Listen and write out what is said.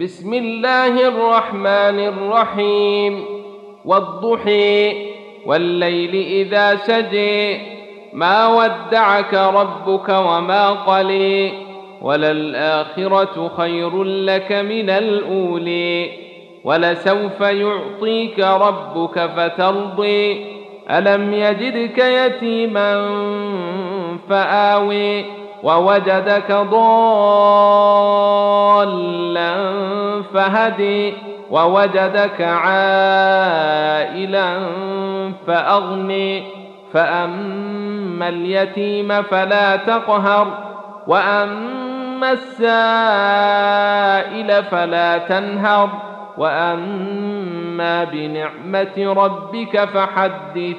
بسم الله الرحمن الرحيم. والضحي والليل إذا سجي ما ودعك ربك وما قلي وللآخرة خير لك من الاولي ولسوف يعطيك ربك فترضي ألم يجدك يتيما فاوي ووجدك ضالا. فهدي ووجدك عائلا فأغني فأما اليتيم فلا تقهر وأما السائل فلا تنهر وأما بنعمة ربك فحدث.